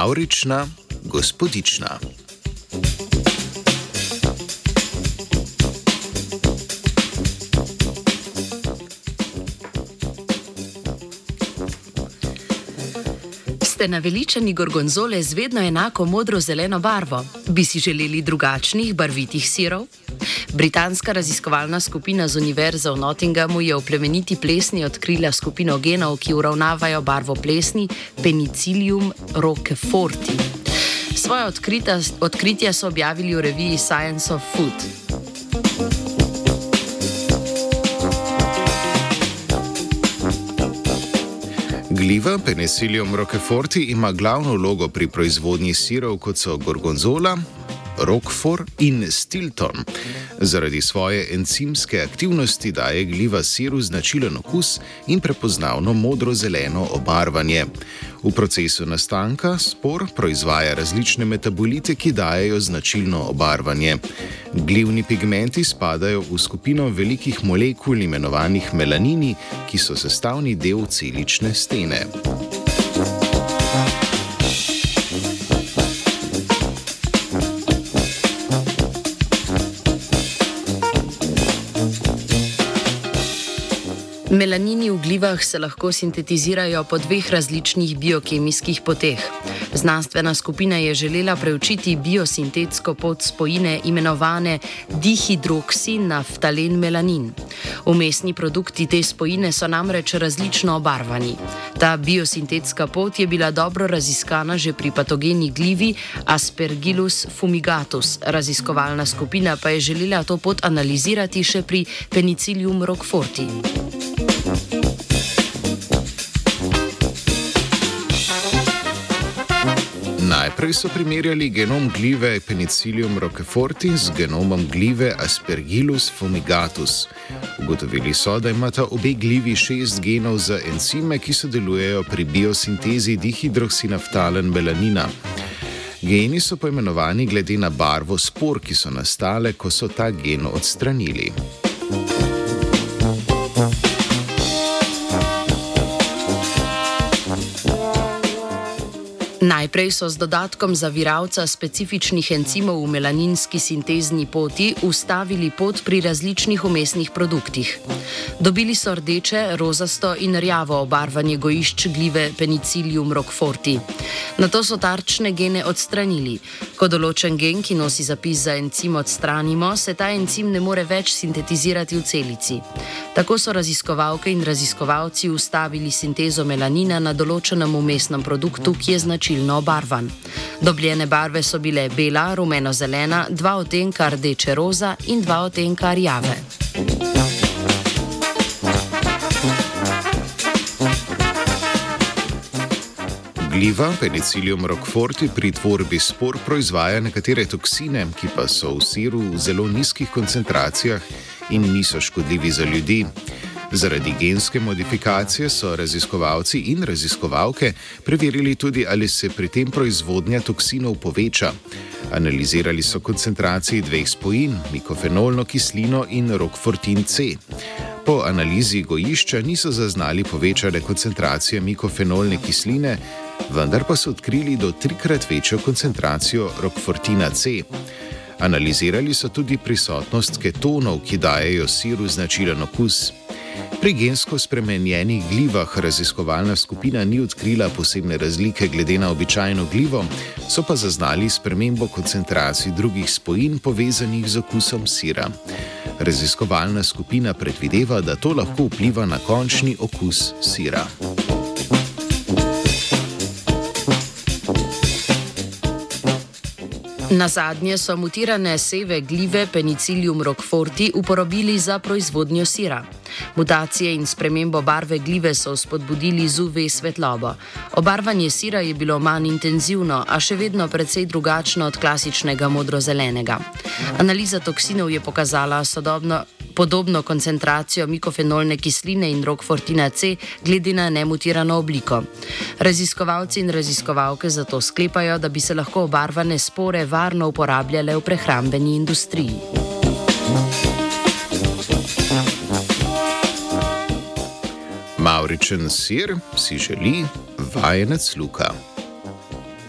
Maurična, gospodična. Ste naveličani gorgonzole z vedno enako modro-zeleno barvo? Bi si želeli drugačnih barvitih sirov? Britanska raziskovalna skupina z Univerze v Nottinghamu je v plemeniti plesni odkrila skupino genov, ki uravnavajo barvo plesni Penicillium roqueforti. Svoje odkritja so objavili v reviji Science of Food. Gliva Penicillium roqueforti ima glavno vlogo pri proizvodnji sirov, kot so gorgonzola, roquefort in stilton. Zaradi svoje encimske aktivnosti daje gliva siru značilen okus in prepoznavno modro-zeleno obarvanje. V procesu nastanka spor proizvaja različne metabolite, ki dajo značilno obarvanje. Glivni pigmenti spadajo v skupino velikih molekul imenovanih melanini, ki so sestavni del celične stene. Melanini v glivah se lahko sintetizirajo po dveh različnih biokemijskih poteh. Znanstvena skupina je želela preučiti biosintetsko pot spojine imenovane dihidroksinnaftalen melanin. Umestni produkti te spojine so namreč različno obarvani. Ta biosintetska pot je bila dobro raziskana že pri patogeni glivi Aspergillus fumigatus. Raziskovalna skupina pa je želela to pot analizirati še pri penicillium roqueforti. Najprej so primerjali genom glive Penicillium roqueforti z genomom glive Aspergillus fumigatus. Ugotovili so, da imata obe glivi šest genov za encime, ki sodelujejo pri biosintezi dihidroksinaftalen melanina. Geni so poimenovani glede na barvo spor, ki so nastale, ko so ta gen odstranili. Najprej so z dodatkom zaviralca specifičnih encimov v melaninski sintezni poti ustavili pot pri različnih umestnih produktih. Dobili so rdeče, rozasto in rjavo obarvanje gojišč glive Penicillium roqueforti. Na to so tarčne gene odstranili. Ko določen gen, ki nosi zapis za encim, odstranimo, se ta encim ne more več sintetizirati v celici. Tako so raziskovalke in raziskovalci ustavili sintezo melanina na določenem umestnem produktu, ki je značilno obarvan. Dobljene barve so bile bela, rumeno-zelena, dva odtenka rdeče-roza in dva odtenka rjave. Gliva Penicillium roqueforti pri tvorbi spor proizvaja nekatere toksine, ki pa so v siru v zelo nizkih koncentracijah in niso škodljivi za ljudi. Zaradi genske modifikacije so raziskovalci in raziskovalke preverili tudi, ali se pri tem proizvodnja toksinov poveča. Analizirali so koncentracije dveh spojin, mikofenolno kislino in rokfortin C. Po analizi gojišča niso zaznali povečane koncentracije mikofenolne kisline, vendar pa so odkrili do trikrat večjo koncentracijo rokfortina C. Analizirali so tudi prisotnost ketonov, ki dajejo siru značilen okus. Pri gensko spremenjenih glivah raziskovalna skupina ni odkrila posebne razlike glede na običajno glivo, so pa zaznali spremembo koncentracij drugih spojin povezanih z okusom sira. Raziskovalna skupina predvideva, da to lahko vpliva na končni okus sira. Na zadnje so mutirane seve glive Penicillium roqueforti uporabili za proizvodnjo sira. Mutacije in spremembo barve glive so spodbudili z UV svetlobo. Obarvanje sira je bilo manj intenzivno, a še vedno precej drugačno od klasičnega modro-zelenega. Analiza toksinov je pokazala sodobno, podobno koncentracijo mikofenolne kisline in rokfortina C glede na nemutirano obliko. Raziskovalci in raziskovalke zato sklepajo, da bi se lahko obarvane spore varno uporabljale v prehrambeni industriji. Mauričen sir si želi vajenec Luka.